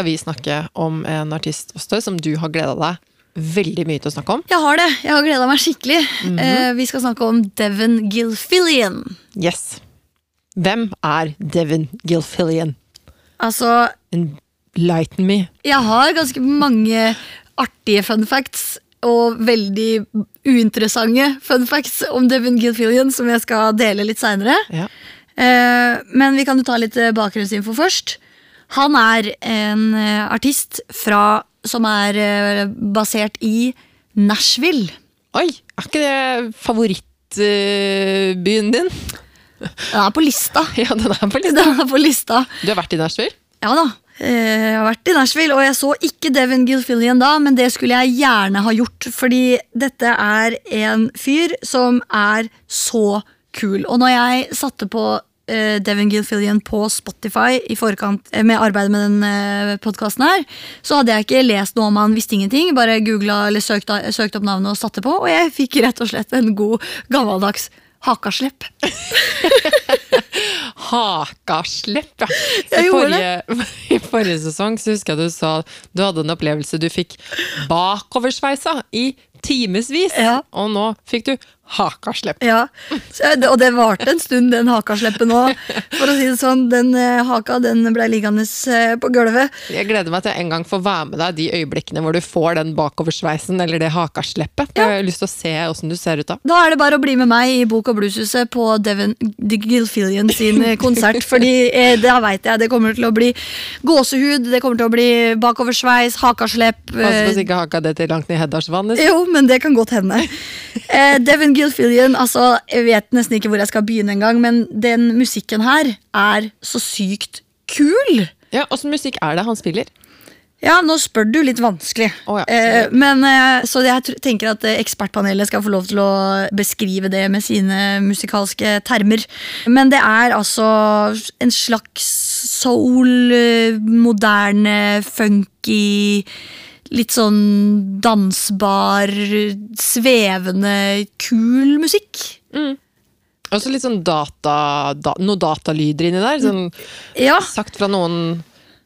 skal vi snakke om en artist også, som du har gleda deg veldig mye til å snakke om. Jeg har det. Jeg har gleda meg skikkelig. Eh, vi skal snakke om Devon Gilfillian. Yes. Hvem er Devon Gilfillian? Altså, Enlighten me. jeg har ganske mange artige fun facts. Og veldig uinteressante fun facts om Devon Gilfillian, som jeg skal dele litt seinere. Ja. Eh, men vi kan jo ta litt bakgrunnsinfo først. Han er en eh, artist fra, som er eh, basert i Nashville. Oi, er ikke det favorittbyen din? Den er på lista. Ja, den er på lista. Den er på lista. Du har vært i Nashville? Ja da. eh, Jeg har vært i Nashville, og jeg så ikke Devin Gilfillian da, men det skulle jeg gjerne ha gjort, fordi dette er en fyr som er så kul. Og når jeg satte på eh, Devin Gilfillian på Spotify i forkant eh, med arbeidet med den uh, podkasten her, så hadde jeg ikke lest noe om han, visste ingenting. Bare googla eller søkte, søkte opp navnet og satte på, og jeg fikk rett og slett en god gammeldags hakaslepp. Hakaslepp, ja. I forrige, I forrige sesong så husker jeg du sa du hadde en opplevelse du fikk bakoversveisa i timevis. Ja. Og nå fikk du hakaslepp. Ja, så, Og det varte en stund, den hakasleppen òg. For å si det sånn, den eh, haka den ble liggende eh, på gulvet. Jeg gleder meg til en gang får være med deg de øyeblikkene hvor du får den bakoversveisen eller det hakasleppet. Jeg har lyst til å se åssen du ser ut da. Da er det bare å bli med meg i Bok- og blueshuset på Devon Gilfillian sin eh, konsert. fordi eh, da veit jeg det kommer til å bli gåsehud, det kommer til å bli bakoversveis, hakaslepp. Pass på eh, så ikke haka det til langt ned i Heddalsvannet. Jo, men det kan godt hende. Eh, Devin Gilfillian, altså, jeg vet nesten ikke hvor jeg skal begynne engang, men den musikken her er så sykt kul. Ja, Åssen musikk er det han spiller? Ja, nå spør du litt vanskelig. Oh, ja, eh, men, eh, så jeg tenker at eh, ekspertpanelet skal få lov til å beskrive det med sine musikalske termer. Men det er altså en slags soul, moderne, funky Litt sånn dansbar, svevende, kul musikk. Og så litt sånn data, da, noe datalyder inni der. Sånn, Ja, sagt fra noen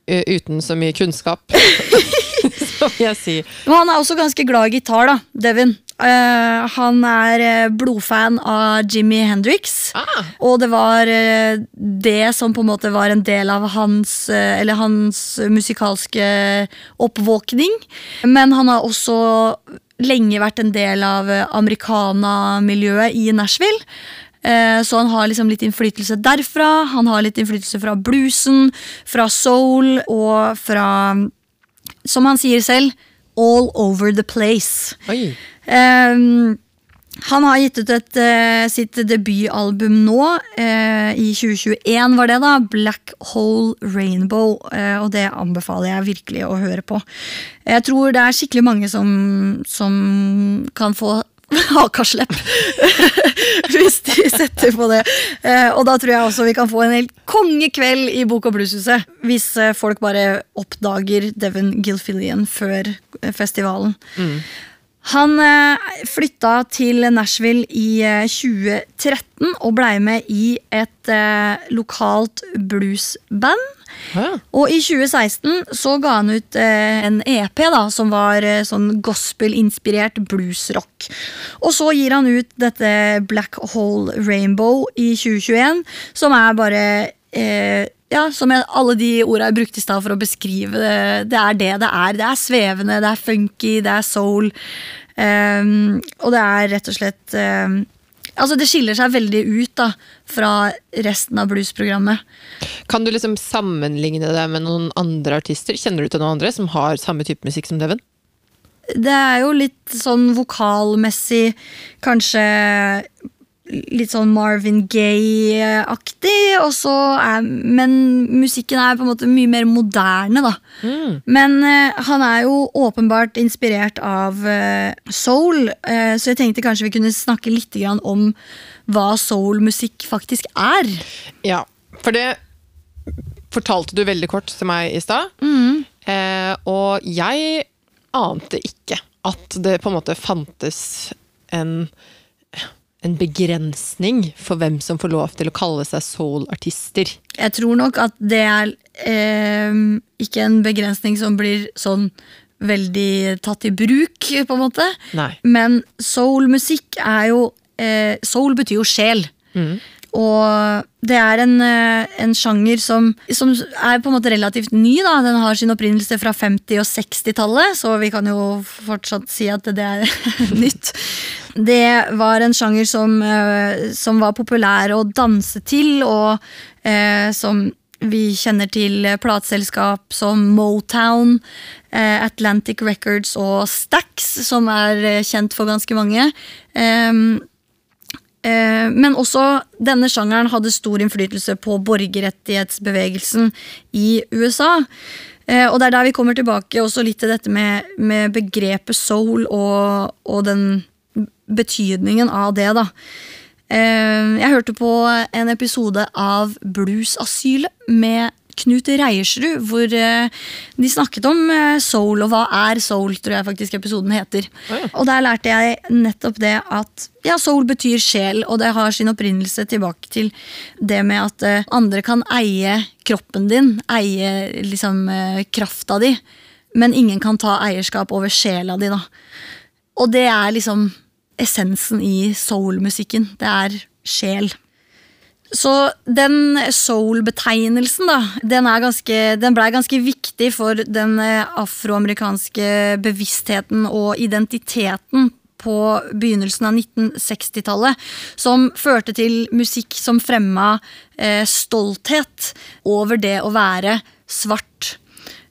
ø, uten så mye kunnskap. som jeg sier. Men han er også ganske glad i gitar, da, Devin. Eh, han er eh, blodfan av Jimmy Hendrix. Ah, Og det var uh, det som på en måte var en del av hans, uh, eller hans musikalske oppvåkning. Men han har også lenge vært en del av americana-miljøet i Nashville. Så han har liksom litt innflytelse derfra. Han har litt innflytelse fra bluesen, fra soul og fra, som han sier selv, all over the place. oi. Um, han har gitt ut et, uh, sitt debutalbum nå, Uh, i 2021 var det da, Black Hole Rainbow, Uh, og det anbefaler jeg virkelig å høre på. Jeg tror det er skikkelig mange som, som kan få hakaslepp hvis de setter på det. Eh, og da tror jeg også vi kan få en helt kongekveld i Bok- og blueshuset. Hvis eh, folk bare oppdager Devon Gilfillian før festivalen. festivalen. Han eh, flytta til Nashville i eh, 2013 og blei med i et eh, lokalt bluesband. Og i 2016 så ga han ut eh, en EP da, som var eh, sånn gospel-inspirert bluesrock. Og så gir han ut dette Black Hole Rainbow i 2021, som er bare eh, ja, som jeg, alle de orda jeg brukte i stad for å beskrive det. Det er det det er. Det er svevende, det er funky, det er soul. Um, og det er rett og slett ehm, Altså Det skiller seg veldig ut da fra resten av bluesprogrammet. Kan du liksom sammenligne det med noen andre artister? Kjenner du til noen andre som har samme type musikk som Deven? Det er jo litt sånn vokalmessig kanskje litt sånn Marvin Gaye-aktig. Men musikken er på en måte mye mer moderne, da. Men uh, han er jo åpenbart inspirert av uh, soul, uh, så jeg tenkte kanskje vi kunne snakke litt grann om hva soulmusikk faktisk er. Ja, for det fortalte du veldig kort til meg i stad. Eh, og jeg ante ikke at det på en måte fantes en, en begrensning for hvem som får lov til å kalle seg soul-artister? Jeg tror nok at det er eh, ikke en begrensning som blir sånn veldig tatt i bruk, på en måte. Nei. Men soul-musikk er jo eh, Soul betyr jo sjel. Og det er en, eh, en sjanger som, som er på en måte relativt ny. da, Den har sin opprinnelse fra 50- og 60-tallet, så vi kan jo fortsatt si at det er nytt. Det var en sjanger som, eh, som var populær å danse til, og eh, som vi kjenner til plateselskap som Motown, eh, Atlantic Records og Stax, som er kjent for ganske mange. Eh, Men også denne sjangeren hadde stor innflytelse på borgerrettighetsbevegelsen i USA. Eh, Og det er der vi kommer tilbake også litt til dette med, med begrepet soul og, og den betydningen av det. da. Eh, Jeg hørte på en episode av Bluesasylet med Knut Reiersrud, hvor eh, de snakket om eh, soul, og hva er soul, tror jeg faktisk episoden heter. Oh, ja. Og der lærte jeg nettopp det at ja, soul betyr sjel, og det har sin opprinnelse tilbake til det med at eh, andre kan eie kroppen din, eie liksom krafta di, men ingen kan ta eierskap over sjela di, da. Og det er liksom essensen i soul-musikken. Det er sjel. Så den soul-betegnelsen, da, den, den blei ganske viktig for den eh, afroamerikanske bevisstheten og identiteten på begynnelsen av 1960-tallet, som førte til musikk som fremma eh, stolthet over det å være svart.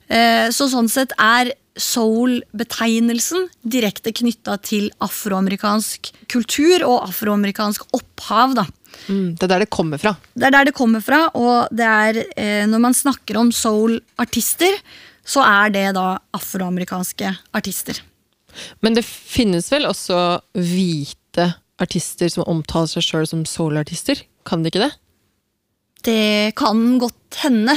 Eh, så sånn sett er soul-betegnelsen direkte knytta til afroamerikansk kultur og afroamerikansk opphav. da. Mm, det er der det kommer fra. Det er der det kommer fra, og det er eh, når man snakker om soul-artister, så er det da afroamerikanske artister. Men det finnes vel også hvite artister som omtaler seg sjøl som soul-artister? Kan det ikke det? Det kan godt hende.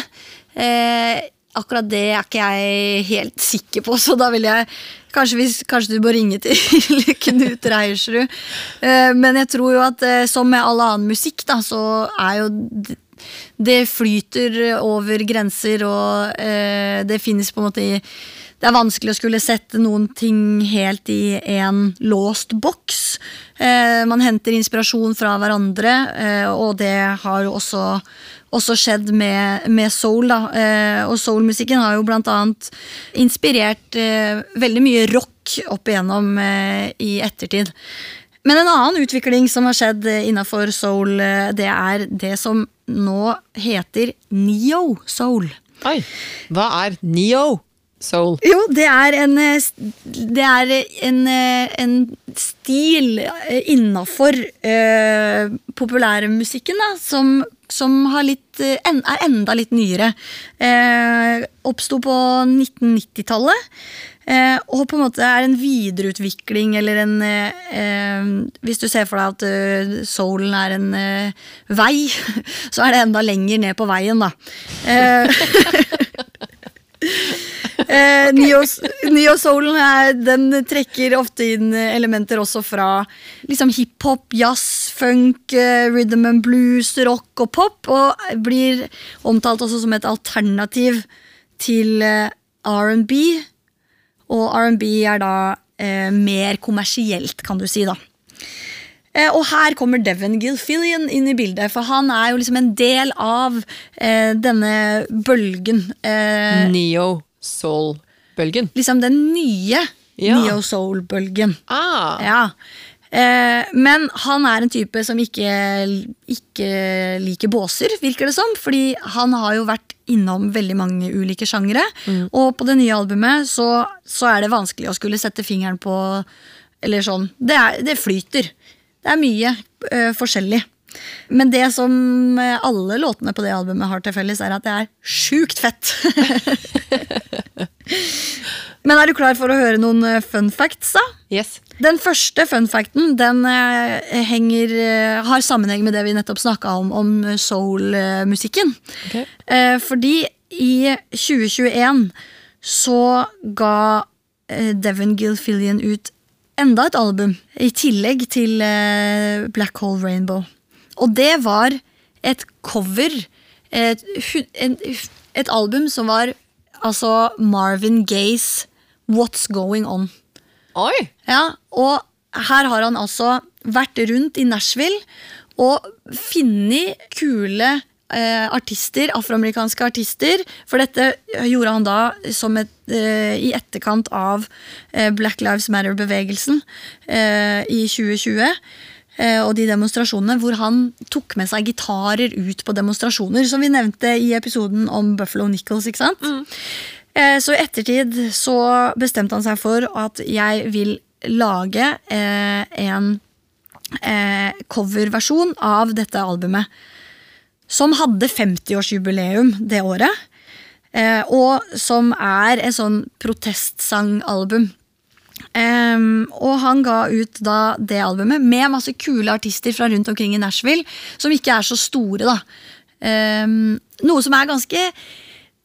Eh, akkurat det er ikke jeg helt sikker på, så da vil jeg Kanskje, hvis, kanskje du må ringe til Knut Reiersrud. Eh, men jeg tror jo at eh, som med all annen musikk, da, så er jo det flyter over grenser, og eh, det finnes på en måte i Det er vanskelig å skulle sette noen ting helt i en låst boks. Eh, man henter inspirasjon fra hverandre, eh, og det har jo også, også skjedd med, med soul. Da. Eh, og soulmusikken har jo blant annet inspirert eh, veldig mye rock opp igjennom eh, i ettertid. Men en annen utvikling som har skjedd innafor innenfor soul, eh, det er det som nå heter neo-soul. Oi, Hva er neo soul? Jo, det er en, eh, det er en, eh, en stil innafor uh, populærmusikken da, som, som litt, eh, en, er enda litt nyere. Uh, Oppsto på 1990-tallet. Uh, og på en måte er en videreutvikling eller en eh, eh, Hvis du ser for deg at uh, soulen er en eh, vei, så er det enda lenger ned på veien, da. Eh, Eh, Neo- Neo-soulen neo trekker ofte inn elementer også fra liksom hiphop, jazz, funk, eh, rhythm and blues, rock og pop. Og blir omtalt også som et alternativ til eh, R&B. Og R&B er da eh, mer kommersielt, kan du si. da. Eh, Og her kommer Devon Gilfillian inn i bildet, for han er jo liksom en del av eh, denne bølgen. Eh, Neo soul-bølgen. liksom den nye Ja. neo-soul-bølgen. Ah, Ja. Eh, men han er en type som ikke, ikke liker båser, virker det som. Fordi han har jo vært innom veldig mange ulike sjangere. Og på det nye albumet så, så er det vanskelig å skulle sette fingeren på Eller sånn. Det, er, det flyter. Det er mye uh, forskjellig. Men det som eh, alle låtene på det albumet har til felles, er at det er sjukt fett. Men er du klar for å høre noen eh, fun facts, da? yes. Den første fun facten den henger, har sammenheng med det vi nettopp snakka om, om soul-musikken. Ok. Eh, fordi i 2021 så ga Devon Gilfillian ut enda et album i tillegg til eh, Black Hole Rainbow. Og det var et cover. Et, hu- et album som var altså Marvin Gayes What's Going On. Oi! Ja, og her har han altså vært rundt i Nashville og funnet kule artister, afroamerikanske artister. For dette gjorde han da som et, eh, i etterkant av eh, Black Lives Matter-bevegelsen eh, i 2020. eh, Og de demonstrasjonene hvor han tok med seg gitarer ut på demonstrasjoner, som vi nevnte i episoden om Buffalo Nichols. ikke sant? Mm. Så i ettertid så bestemte han seg for at jeg vil lage eh, en eh, coverversjon av dette albumet. Som hadde 50-årsjubileum det året. Eh, og som er en sånn protestsangalbum. Um, og han ga ut da det albumet med masse kule artister fra rundt omkring i Nashville, som ikke er så store, da. Um, noe som er ganske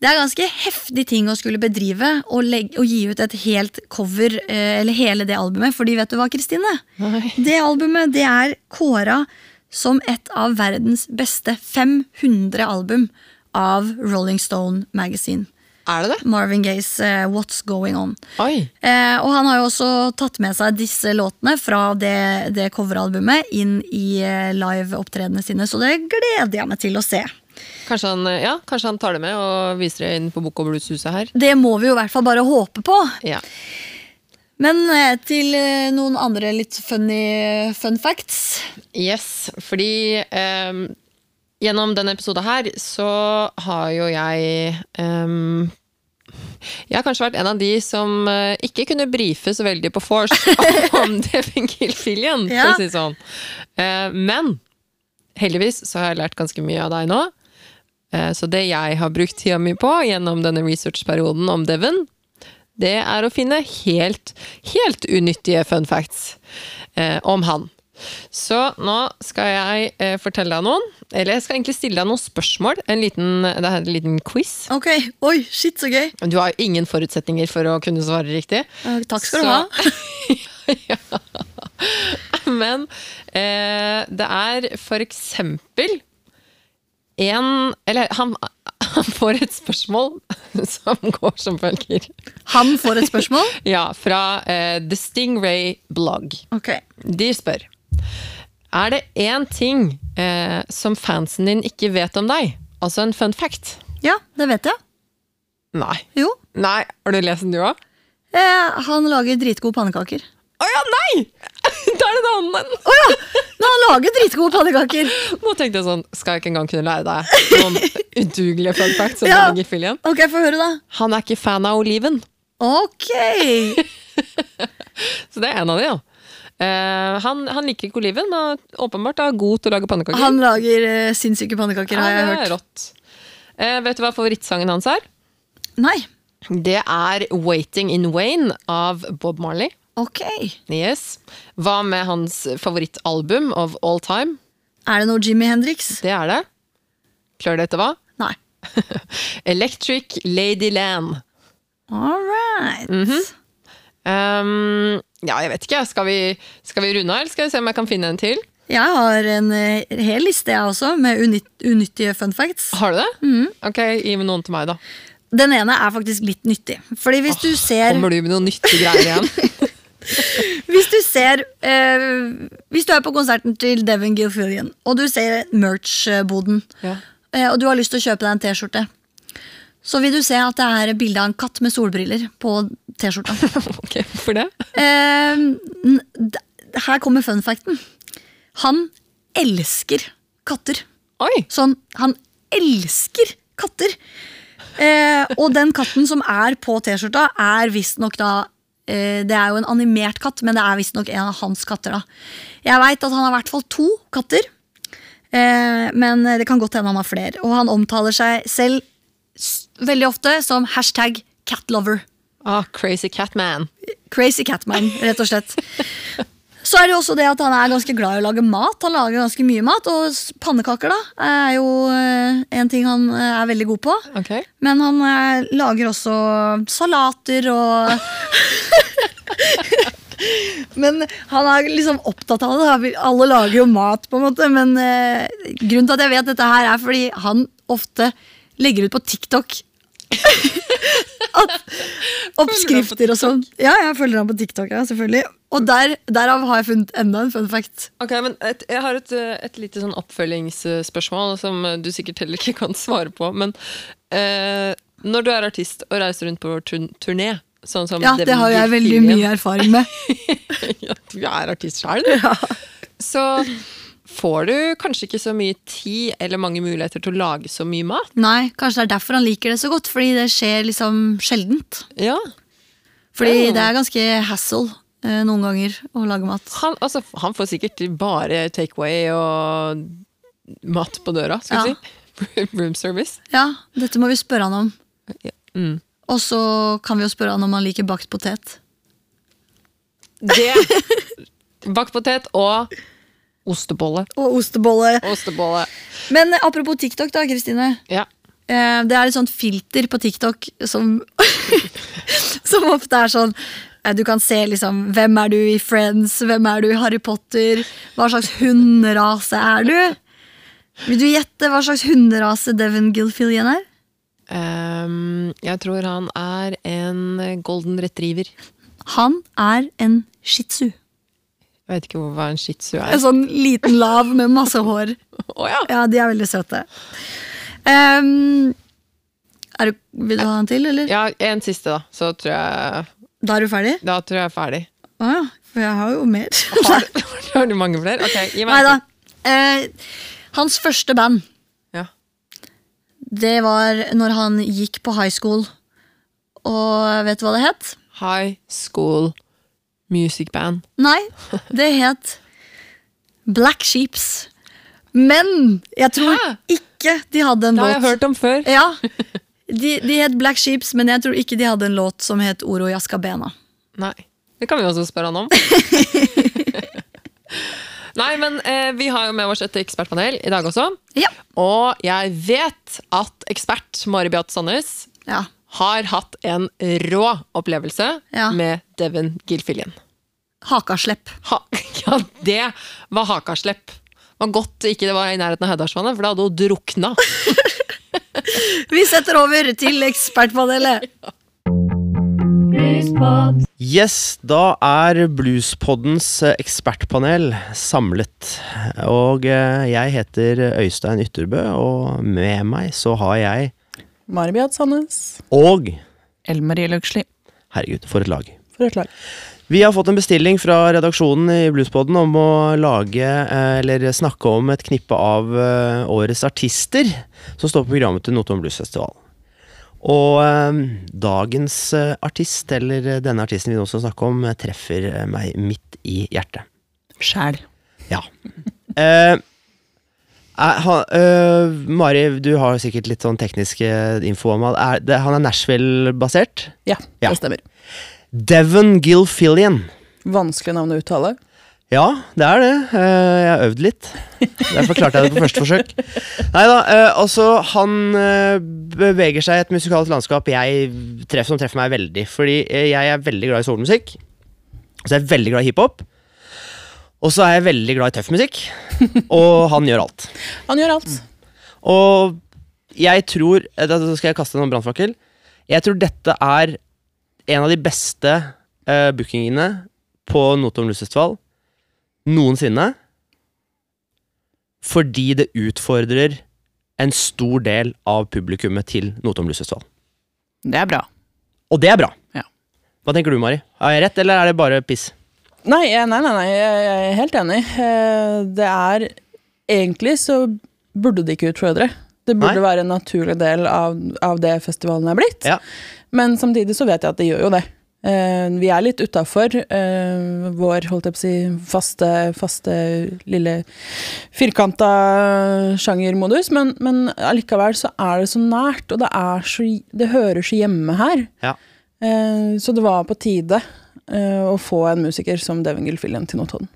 Det er ganske heftig ting å skulle bedrive og, legge, og gi ut et helt cover, uh, eller hele det albumet. Fordi vet du hva, Kristine? Det albumet det er kåra som et av verdens beste 500 album av Rolling Stone Magazine. Er det det? Marvin Gayes uh, What's Going On. Oi. Eh, og han har jo også tatt med seg disse låtene fra det, det coveralbumet inn i uh, live-opptredenene sine, så det gleder jeg meg til å se. Kanskje han, ja, kanskje han tar det med og viser det inn på Bok og Blues-huset her. Det må vi jo i hvert fall bare håpe på. Ja. Men eh, til eh, noen andre litt funny fun facts. Yes, fordi um, gjennom denne episoden her så har jo jeg um, Jeg har kanskje vært en av de som uh, ikke kunne brife så veldig på force om Devin Gilfillian, for Ja. å si det sånn. Uh, men heldigvis så har jeg lært ganske mye av deg nå. Uh, så det jeg har brukt tida mi på gjennom denne researchperioden om Devon, det er å finne helt, helt unyttige fun facts eh, om han. Så nå skal jeg eh, fortelle deg noen, eller jeg skal egentlig stille deg noen spørsmål. En liten, det er en liten quiz. Ok, Oi, shit, så gøy. Du har jo ingen forutsetninger for å kunne svare riktig. Eh, takk skal du ha. ja. Men eh, det er for eksempel en Eller han, han får et spørsmål som går som følger. Han får et spørsmål. Ja, fra uh, The Stingray Blog. Okay. De spør Er det én ting uh, som fansen din ikke vet om deg? Altså en fun fact? Ja, det vet jeg. Nei. Jo. Nei, Har du lest den, du òg? Eh, han lager dritgode pannekaker. Å ja, nei! Da er det en annen! Å ja! Men han laget dritgode pannekaker! Nå tenkte jeg sånn, skal jeg ikke engang kunne lære deg noen udugelige fun facts Ja. Ok, få høre, da. Han er ikke fan av oliven, Ok! så det er en av de, ja. Uh, han, han liker ikke oliven, men åpenbart er god til å lage pannekaker. Han lager uh, sinnssyke pannekaker, har jeg ja, er hørt. rått. Uh, vet du hva favorittsangen hans er? Nei. Det er 'Waiting in Wayne' av Bob Marley. Ok. Yes. Hva med hans favorittalbum of all time? Er det noe Jimmy Hendrix? Det er det. Klarer du etter hva? Nei. Electric Ladyland. All right. Mhm. Um, ja, jeg vet ikke. Skal vi, skal vi runde av, eller skal vi se om jeg kan finne en til? Jeg har en eh, hel liste, jeg også, med unytt, unyttige fun facts. Har du det? Mm. Ok, gi meg noen til meg, da. Den ene er faktisk litt nyttig. Fordi hvis du ser Kommer du med noen nyttige greier igjen? Hvis du ser eh, Hvis du er på konserten til Devin Gilfillian, og du ser merch-boden, Ja. eh, og du har lyst til å kjøpe deg en T-skjorte, så vil du se at det er bilde av en katt med solbriller på T-skjorta. ok, hvorfor det? Eh, her kommer fun facten. Han elsker katter. Oi! Sånn, han elsker katter! Eh, og den katten som er på T-skjorta, er visstnok da Det er jo en animert katt, men det er visstnok en av hans katter. da Jeg veit at han har i hvert fall to katter, eh, men det kan godt hende han har flere. Og han omtaler seg selv veldig ofte som hashtag catlover. Oh, crazy Catman. Crazy Catman, rett og slett. Så er det også det at han er ganske glad i å lage mat. Han lager ganske mye mat, og pannekaker da er jo eh, en ting han eh, er veldig god på. Okay. Men han eh, lager også salater og Men han er liksom opptatt av det. Alle lager jo mat, på en måte. Men eh, grunnen til at jeg vet dette her, er fordi han ofte legger ut på TikTok oppskrifter og sånn. Ja, jeg følger ham på TikTok, ja, selvfølgelig. Og der, derav har jeg funnet enda en fun fact. Ok, men et, Jeg har et, et lite sånn oppfølgingsspørsmål som du sikkert heller ikke kan svare på. Men eh, når du er artist og reiser rundt på turn turné sånn som Ja, det har jeg veldig mye erfaring med. ja, du er artist sjøl, du. Så får du kanskje ikke så mye tid eller mange muligheter til å lage så mye mat. Nei, kanskje det er derfor han liker det så godt, fordi det skjer liksom sjeldent. Ja, Fordi Ja. det er ganske hassle eh, noen ganger å lage mat. Han, altså, han får sikkert bare takeaway og mat på døra, skal vi si. Room service. Ja, dette må vi spørre han om. Ja. Mm. Og så kan vi jo spørre han om han liker bakt potet. Det Bakt potet og ostebolle. Og ostebolle. Ostebolle. Men apropos TikTok, da, Kristine. Ja. Eh, det er et sånt filter på TikTok som Som ofte er sånn eh, Du kan se liksom Hvem er du i Friends? Hvem er du i Harry Potter? Hva slags hunderase er du? Vil du gjette hva slags hunderase Devon Gilfillian er? Um, jeg tror han er en golden retriever. Han er en shih tzu. Jeg vet ikke hva en shih tzu En er. sånn liten lav med masse hår. oh, ja. Ja, de er veldig søte. Um, er du, vil du ha en til, eller? ja, en siste, da. Så tror jeg Da er du ferdig? Da tror jeg jeg er ferdig. Å ja, for jeg har jo mer. Har du, har du mange flere? Ok, gi meg en til. Eh, hans første band, Ja. det var når han gikk på high school. Og vet du hva det het? High School Music Band. Nei, det het Black Sheeps. Men jeg tror Hæ? ikke de hadde en låt. Det har jeg hørt om før. Ja, de, de het Black Sheeps, men jeg tror ikke de hadde en låt som het Oro Jaskabena. Nei. Det kan vi også spørre han om. Nei, men eh, vi har jo med oss et ekspertpanel i dag også. Ja. Og jeg vet at ekspert Mari Beate Sandnes ja. Har hatt en rå opplevelse Ja. med Devon Gilfillian. Hakaslepp. Ha, ja, det var hakaslepp. Det var godt ikke det var i nærheten av Høydalsvannet, for da hadde hun drukna. Vi setter over til ekspertpanelet. Yes, da er Bluespoddens eh, ekspertpanel samlet. Og eh, jeg heter Øystein Ytterbø, og med meg så har jeg Mari-Beat Sandnes. Og Elmarie Løksli. Herregud, for et lag. For et lag. Vi har fått en bestilling fra redaksjonen i Bluespoden om å lage, eh, eller snakke om et knippe av eh, årets artister som står på programmet til Notodden Bluesfestival. Og eh, dagens artist, eller denne artisten vi nå skal snakke om, treffer meg midt i hjertet. Sjæl. Ja. Eh, han, eh, Mari, du har sikkert litt sånn tekniske info om han. Er det, han er Nashville-basert. Ja, Ja. det stemmer. Devon Gilfillian. Vanskelig navn å uttale. Ja, det er det. Eh, jeg har øvd litt. Derfor klarte jeg det på første forsøk. Nei da, eh, altså Han eh, beveger seg i et musikalsk landskap jeg treffer, som treffer meg veldig. Fordi eh, jeg er veldig glad i solmusikk. Så jeg er veldig glad i hiphop. Og så er jeg veldig glad i tøff musikk. Og han gjør alt. Han gjør alt. Og jeg tror eh, Da skal jeg kaste en brannfakkel. Jeg tror dette er en av de beste uh, bookingene på Notodden Blues noensinne. Fordi det utfordrer en stor del av publikummet til Notodden Blues Det er bra. Og det er bra. Ja. Hva tenker du, Mari? Har jeg rett, eller er det bare piss? Nei, nei, nei, nei, jeg er helt enig. Eh, Det er Egentlig så burde det ikke utfordre. Det burde Nei. være en naturlig del av, av det festivalen er blitt. Ja. Men samtidig så vet jeg at det gjør jo det. Eh, vi er litt utafor vår holdt jeg på å si, faste, faste lille firkanta sjangermodus, men, men allikevel så er det så nært, og det, er så, det hører så hjemme her. Ja. Eh, så det var på tide eh, å få en musiker som Devin Gilfillian til Notodden.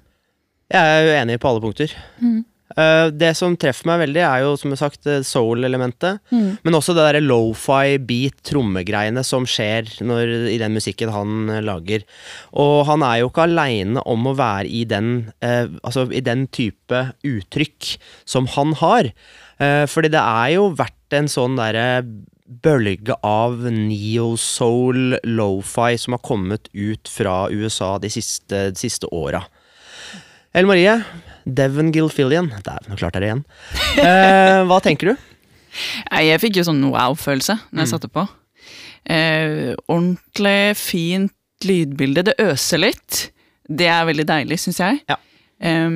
Jeg er jo enig på alle punkter. Mm. Eh, det som treffer meg veldig, er jo som jeg sagt eh, soul-elementet. Men også det derre lofi, beat, trommegreiene som skjer når, i den musikken han eh, lager. Og han er jo ikke aleine om å være i den, eh, altså, i den type uttrykk som han har. Eh, fordi det er jo vært en sånn derre bølge av neo-soul, lofi som har kommet ut fra USA de siste, de siste åra. Ellen Marie, Devon Gilfillian Dæven, nå klarte jeg det igjen. Eh, hva tenker du? Jeg fikk jo sånn wow-følelse når jeg satte på. Eh, ordentlig fint lydbilde. Det øser litt. Det er veldig deilig, syns jeg. Ja. Eh,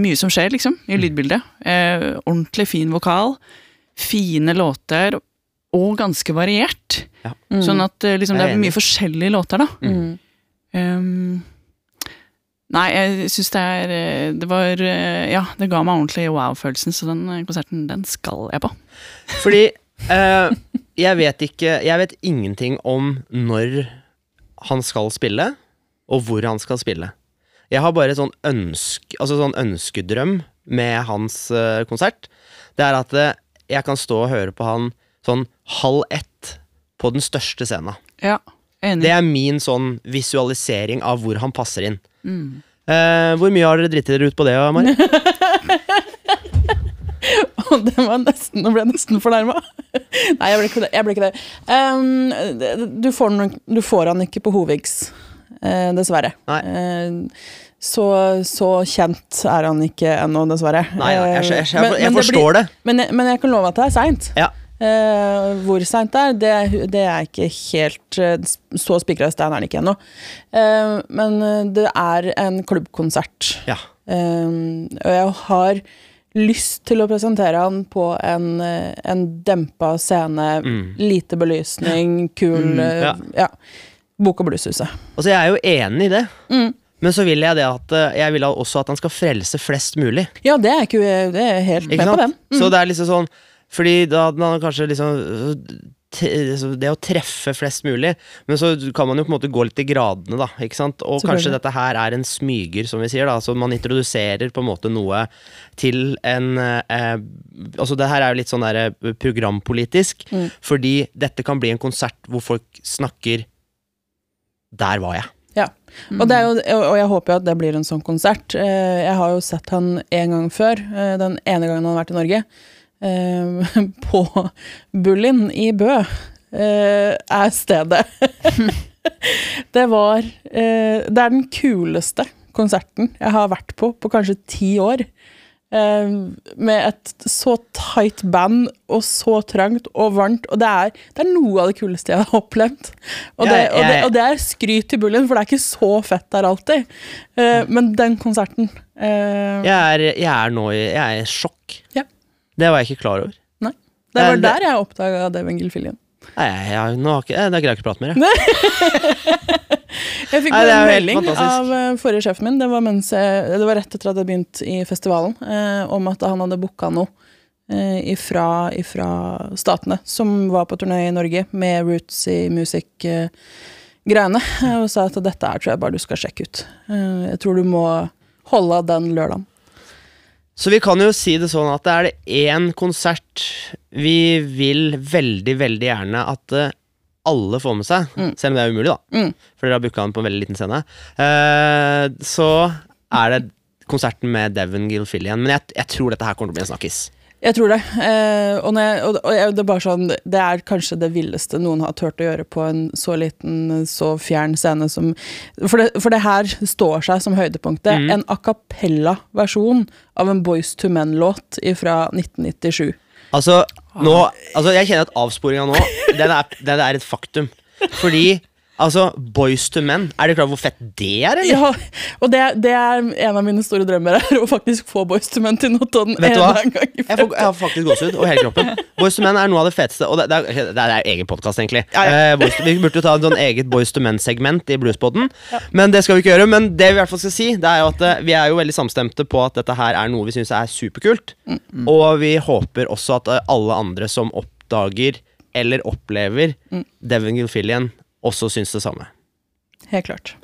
mye som skjer, liksom, i lydbildet. Eh, ordentlig fin vokal. Fine låter, og ganske variert. Ja. Sånn at eh, liksom, det er mye forskjellige låter, da. Mm. Um, nei, jeg syns det er eh, Det var eh, Ja, det ga meg ordentlig wow-følelsen, så den konserten, den skal jeg på. Fordi uh, jeg vet ikke Jeg vet ingenting om når han skal spille, og hvor han skal spille. Jeg har bare sånn, ønske, altså sånn ønskedrøm med hans konsert. Det er at jeg kan stå og høre på han sånn halv ett på den største scenen. Ja, enig. Det er min sånn visualisering av hvor han passer inn. Mm. Eh, hvor mye har dere dritt dere ut på det, Mari? Det var nesten, Nå ble jeg nesten fornærma. Nei, jeg ble ikke det. Jeg ble ikke det. Um, du, får den, du får han ikke på Hovigs, dessverre. Nei. Eh, så, så kjent er han ikke ennå, dessverre. Nei, ja, jeg, jeg, jeg, jeg, det forstår det. blir- Men, men jeg kan love at det er seint. Ja. Eh, hvor seint det er, det, det er ikke helt eh, Så spikra i stein er det ikke ennå. Eh, men eh, det er en klubbkonsert. Ja. Og jeg har lyst til å presentere han på en, eh, en dempa scene, Mm. lite belysning, kul mm, ja. ja. Bok- og blueshuset. Altså, jeg er jo enig i det. Mm. Men så vil jeg det at eh, Jeg vil også at han skal frelse flest mulig. Ja, det er, ikke, det er helt med på den. Mm. Så det er liksom sånn Fordi da hadde han kanskje liksom Det å treffe flest mulig, men så kan man jo på en måte gå litt i gradene, da. Ikke sant? Og kanskje dette her er en smyger, som vi sier. da Så man introduserer på en måte noe til en eh, Altså det her er jo litt sånn der eh, programpolitisk, Mm. fordi dette kan bli en konsert hvor folk snakker Der var jeg. Ja. Og, jo, og jeg håper jo at det blir en sånn konsert. Eh, Jeg har jo sett han en gang før, eh, den ene gangen han har vært i Norge. eh, På Bullin i Bø er stedet. Det var Det er den kuleste konserten jeg har vært på på kanskje ti år. Eh, med et så tight band og så trangt og varmt. Og det er, det er noe av det kuleste jeg har opplevd. Og det, og det, og det er skryt til Bullien, for det er ikke så fett der alltid. Eh, men den konserten eh, Jeg er, jeg er nå i Jeg er i sjokk. Ja. Det var jeg ikke klar over. Det var der jeg oppdaga Devin Gilfillian. Nei, jeg, jeg, nå har ikke, eh, det greier jeg ikke å prate mer. Jeg. Jeg fikk Nei, det er en jo helt melding fantastisk. av eh, forrige sjefen min, det var, mens jeg, det var rett etter at jeg begynte i festivalen, eh, om at han hadde booka noe eh, ifra, ifra statene, som var på turné i Norge med Roots i music-greiene, og sa at dette er tror jeg bare du skal sjekke ut. Eh, jeg tror du må holde av den lørdagen. Så vi kan jo si det sånn at det er det én konsert vi vil veldig, veldig gjerne at eh, alle får med seg. Mm. Selv om det er umulig, da. Mm. For dere har booka den på en veldig liten scene. uh, så er det konserten med Devon Gilfillian. Men jeg, jeg tror dette her kommer til å bli en snakkis. Jeg tror det. Eh, og, når jeg, og, og jeg, det er bare sånn Det er kanskje det villeste noen har turt å gjøre på en så liten, så fjern scene som For det, for det her står seg som høydepunktet. Mm. En a cappella-versjon av en Boys to Men-låt fra 1997. Altså, nå, altså jeg kjenner at avsporinga nå, den er, den er et faktum. Fordi Altså, Boys to Men, er du klar over hvor fett det er, eller? Ja, og det, det er en av mine store drømmer er å faktisk få Boys to Men til Notodden Vet du hva? Jeg, får, jeg har faktisk gåsehud over hele kroppen. Boys to Men er noe av det feteste. Og det, det, er, det er egen podkast, egentlig. Ja, Eh, Boyz II- vi burde jo ta en sånn eget Boys to Men-segment i Bluespodden. Men det skal vi ikke gjøre. Men det vi i hvert fall skal si, det er jo at eh, vi er jo veldig samstemte på at dette her er noe vi syns er superkult. Og vi håper også at eh, alle andre som oppdager eller opplever Devon Gilfillian, også syns det samme. Helt klart.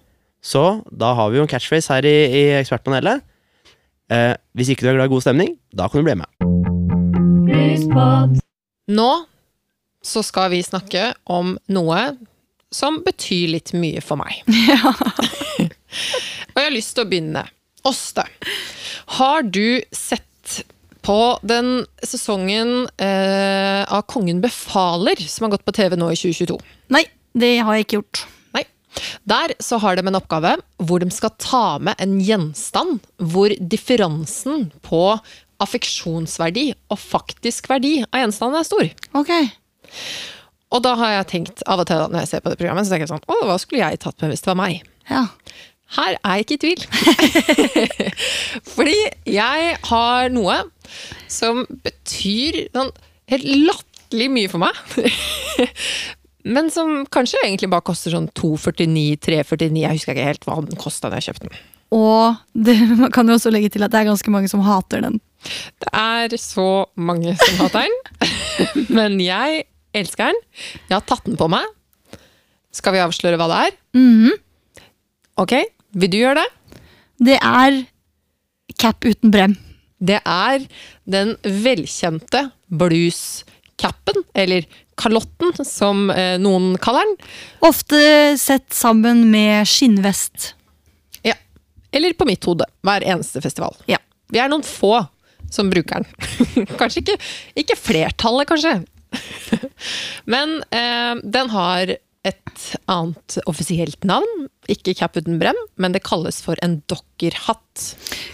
Så da har vi jo en catchphrase her i, i Ekspertpanelet. Eh, hvis ikke du er glad i god stemning, da kan du bli med. Nå så skal vi snakke om noe som betyr litt mye for meg. Ja. Og jeg har lyst til å begynne. Åste, har du sett på den sesongen eh, av Kongen befaler som har gått på TV nå i 2022? Nei, det har jeg ikke gjort. Nei. Der så har de en oppgave hvor de skal ta med en gjenstand hvor differansen på affeksjonsverdi og faktisk verdi av gjenstanden er stor. Ok. Og da har jeg tenkt av og til når jeg ser på det programmet, så tenker jeg sånn Å, hva skulle jeg tatt med hvis det var meg? Ja. Her er jeg ikke i tvil. Fordi jeg har noe som betyr sånn helt latterlig mye for meg. Men som kanskje egentlig bare koster sånn 249, 349, jeg husker ikke helt hva den kosta da jeg kjøpte den. Og det, man kan jo også legge til at det er ganske mange som hater den. Det er så mange som hater den, men jeg elsker den. Jeg har tatt den på meg. Skal vi avsløre hva det er? Mhm. Ok, vil du gjøre det? Det er cap uten brem. Det er den velkjente blues-capen, eller kalotten, som eh, noen kaller den. Ofte sett sammen med skinnvest. Ja. Eller på mitt hode, hver eneste festival. Ja. Vi er noen få som bruker den. kanskje ikke, ikke flertallet, kanskje. Men eh, den har et annet offisielt navn. Ikke cap uten brem, men det kalles for en dokkerhatt.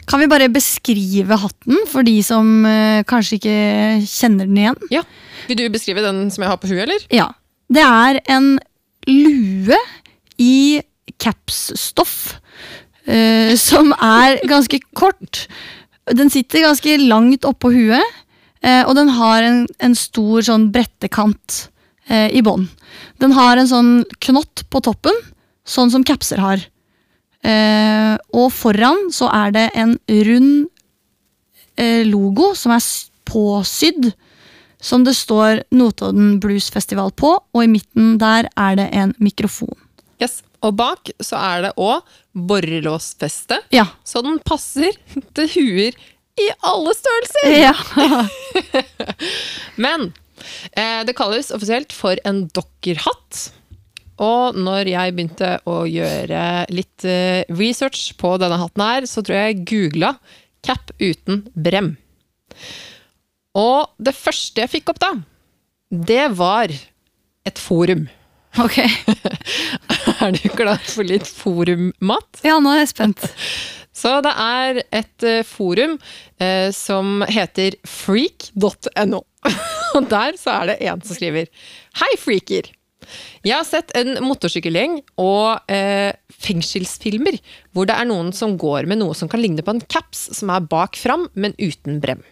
Kan vi bare beskrive hatten for de som eh, kanskje ikke kjenner den igjen? Ja. Vil du beskrive den som jeg har på huet, eller? Ja. Det er en lue i capsstoff eh, som er ganske kort. Den sitter ganske langt oppå huet, eh, og den har en, en stor sånn brettekant eh, i bånn. Den har en sånn knott på toppen, sånn som capser har. Eh, og foran så er det en rund eh, logo som er påsydd, som det står Notodden Blues Festival på, og i midten der er det en mikrofon. Yes. Og bak så er det òg borrelåsfeste, Ja. så den passer til huer i alle størrelser! ja. Men det kalles offisielt for en dokkerhatt. Og når jeg begynte å gjøre litt eh, research på denne hatten her, så tror jeg jeg googla 'cap uten brem'. Og det første jeg fikk opp da, det var et forum. Ok. Er du klar for litt forummat? Ja, nå er jeg spent. Så det er et eh, forum eh, som heter freak.no. Og der så er det en som skriver Hei, freaker! Jeg har sett en motorsykkelgjeng og eh, fengselsfilmer hvor det er noen som går med noe som kan ligne på en caps som er bak fram, men uten brem.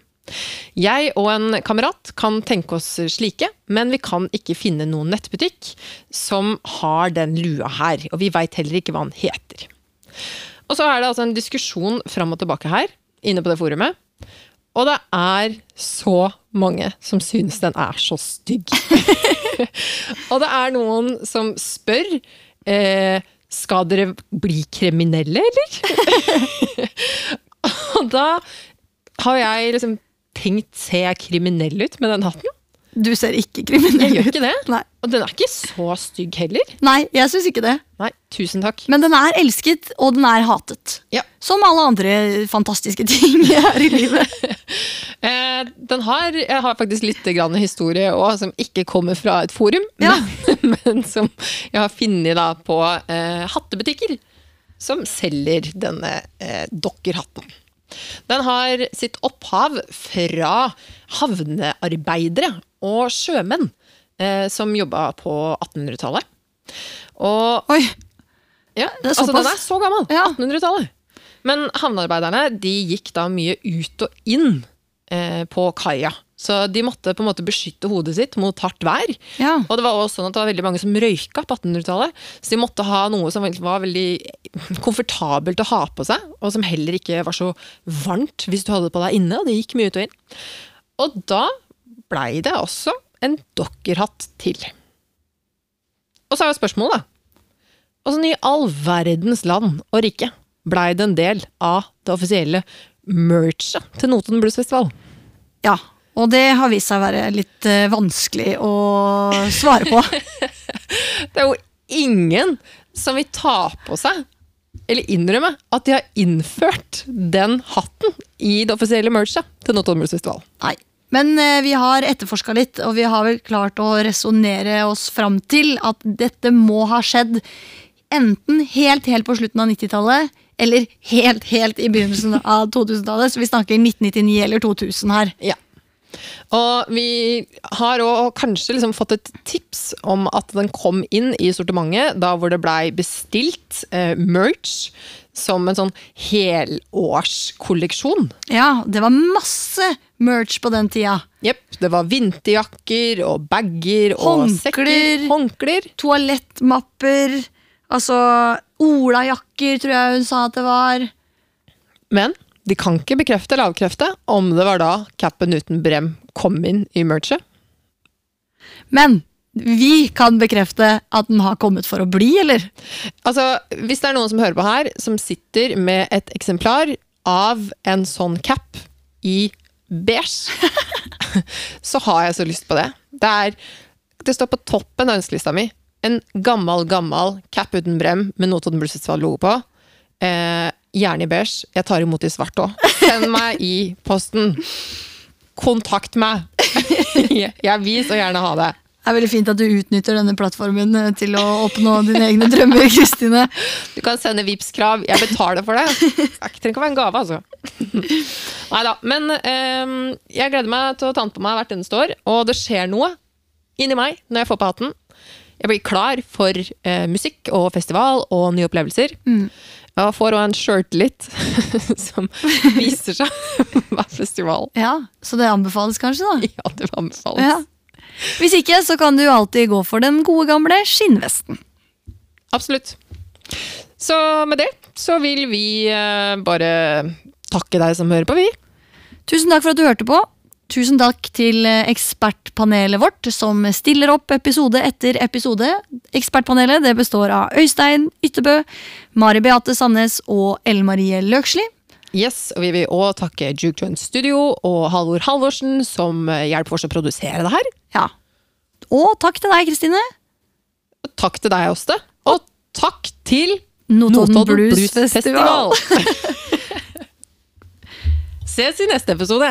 Jeg og en kamerat kan tenke oss slike, men vi kan ikke finne noen nettbutikk som har den lua her, og vi veit heller ikke hva den heter. Og så er det altså en diskusjon fram og tilbake her, inne på det forumet. Og det er så mange som synes den er så stygg. og det er noen som spør eh, Skal dere bli kriminelle, eller? og da har jeg liksom tenkt Ser jeg kriminell ut med den hatten? Du ser ikke kriminell ut. Jeg gjør ikke det. Nei. Og den er ikke så stygg heller. Nei, jeg syns ikke det. Nei, tusen takk. Men den er elsket, og den er hatet. Ja. Som alle andre fantastiske ting her i livet. Eh, den har, jeg har faktisk litt grann historie også, som ikke kommer fra et forum, Ja. men, men som jeg har funnet på eh, hattebutikker som selger denne eh, dokkerhatten. Den har sitt opphav fra havnearbeidere og sjømenn eh, som jobba på 1800-tallet. Og Oi, ja, Det er altså den er så gammel. Ja. 1800-tallet. Men havnearbeiderne de gikk da mye ut og inn eh, på kaia. Så de måtte på en måte beskytte hodet sitt mot hardt vær. ja. Og det var også sånn at det var veldig mange som røyka på 1800-tallet. Så de måtte ha noe som var veldig komfortabelt å ha på seg, og som heller ikke var så varmt hvis du hadde det på deg inne. Og det gikk mye ut og inn. Og da blei det også en dokkerhatt til. Og så er jo spørsmålet, da. Åssen i all verdens land og rike blei det en del av det offisielle merchet til Notodden Bluesfestival? Ja, og det har vist seg å være litt eh, vanskelig å svare på. Det er jo ingen som vil ta på seg, eller innrømme, at de har innført den hatten i det offisielle merchet til Notodden Festival. Nei. Men eh, vi har etterforska litt, og vi har vel klart å resonnere oss fram til at dette må ha skjedd enten helt, helt på slutten av 90-tallet, eller helt, helt i begynnelsen av 2000-tallet. Så vi snakker 1999 eller 2000 her. Ja. Og vi har også kanskje liksom fått et tips om at den kom inn i sortimentet da hvor det blei bestilt eh, merch som en sånn helårskolleksjon. Ja, det var masse merch på den tida. Jepp. Det var vinterjakker og bager og sekker. Håndklær. Toalettmapper. Altså olajakker, tror jeg hun sa at det var. Men de kan ikke bekrefte eller avkrefte om det var da capen uten brem kom inn i merchet. Men vi kan bekrefte at den har kommet for å bli, eller? Altså, Hvis det er noen som hører på her, som sitter med et eksemplar av en sånn cap i beige, så har jeg så lyst på det. Det, er, det står på toppen av ønskelista mi. En gammel, gammel cap uten brem med Notodden Blues Festival-logo på. Eh, gjerne i beige. Jeg tar imot i svart òg. Send meg i posten. Kontakt meg! jeg vil så gjerne ha det. Det er veldig fint at du utnytter denne plattformen eh, til å oppnå dine egne drømmer, Kristine. Du kan sende Vipps-krav. Jeg betaler for det. Det trenger ikke å være en gave, altså. Nei da. Men um, jeg gleder meg til å ta den på meg hvert eneste år, og det skjer noe inni meg når jeg får på hatten. Jeg blir klar for uh, musikk og festival og nye opplevelser. Jeg får òg en shirtlit som viser seg hver festival. Ja, Så det anbefales kanskje, da? Ja, det anbefales. Ja. Hvis ikke, så kan du alltid gå for den gode gamle skinnvesten. Absolutt. Så med det så vil vi eh, bare takke deg som hører på, vi. Tusen takk for at du hørte på. Tusen takk til eh, ekspertpanelet vårt, som stiller opp episode etter episode. Ekspertpanelet det består av Øystein Ytterbø, Mari Beate Sandnes og Ellen Marie Løksli. Yes, og Vi vil også takke Juke Joint Studio og Halvor Halvorsen, som eh, hjelper oss å produsere det her. Ja. Og takk til deg, Kristine. Takk til deg, Åste. Og takk til Notodden Blues Festival. Ses i neste episode.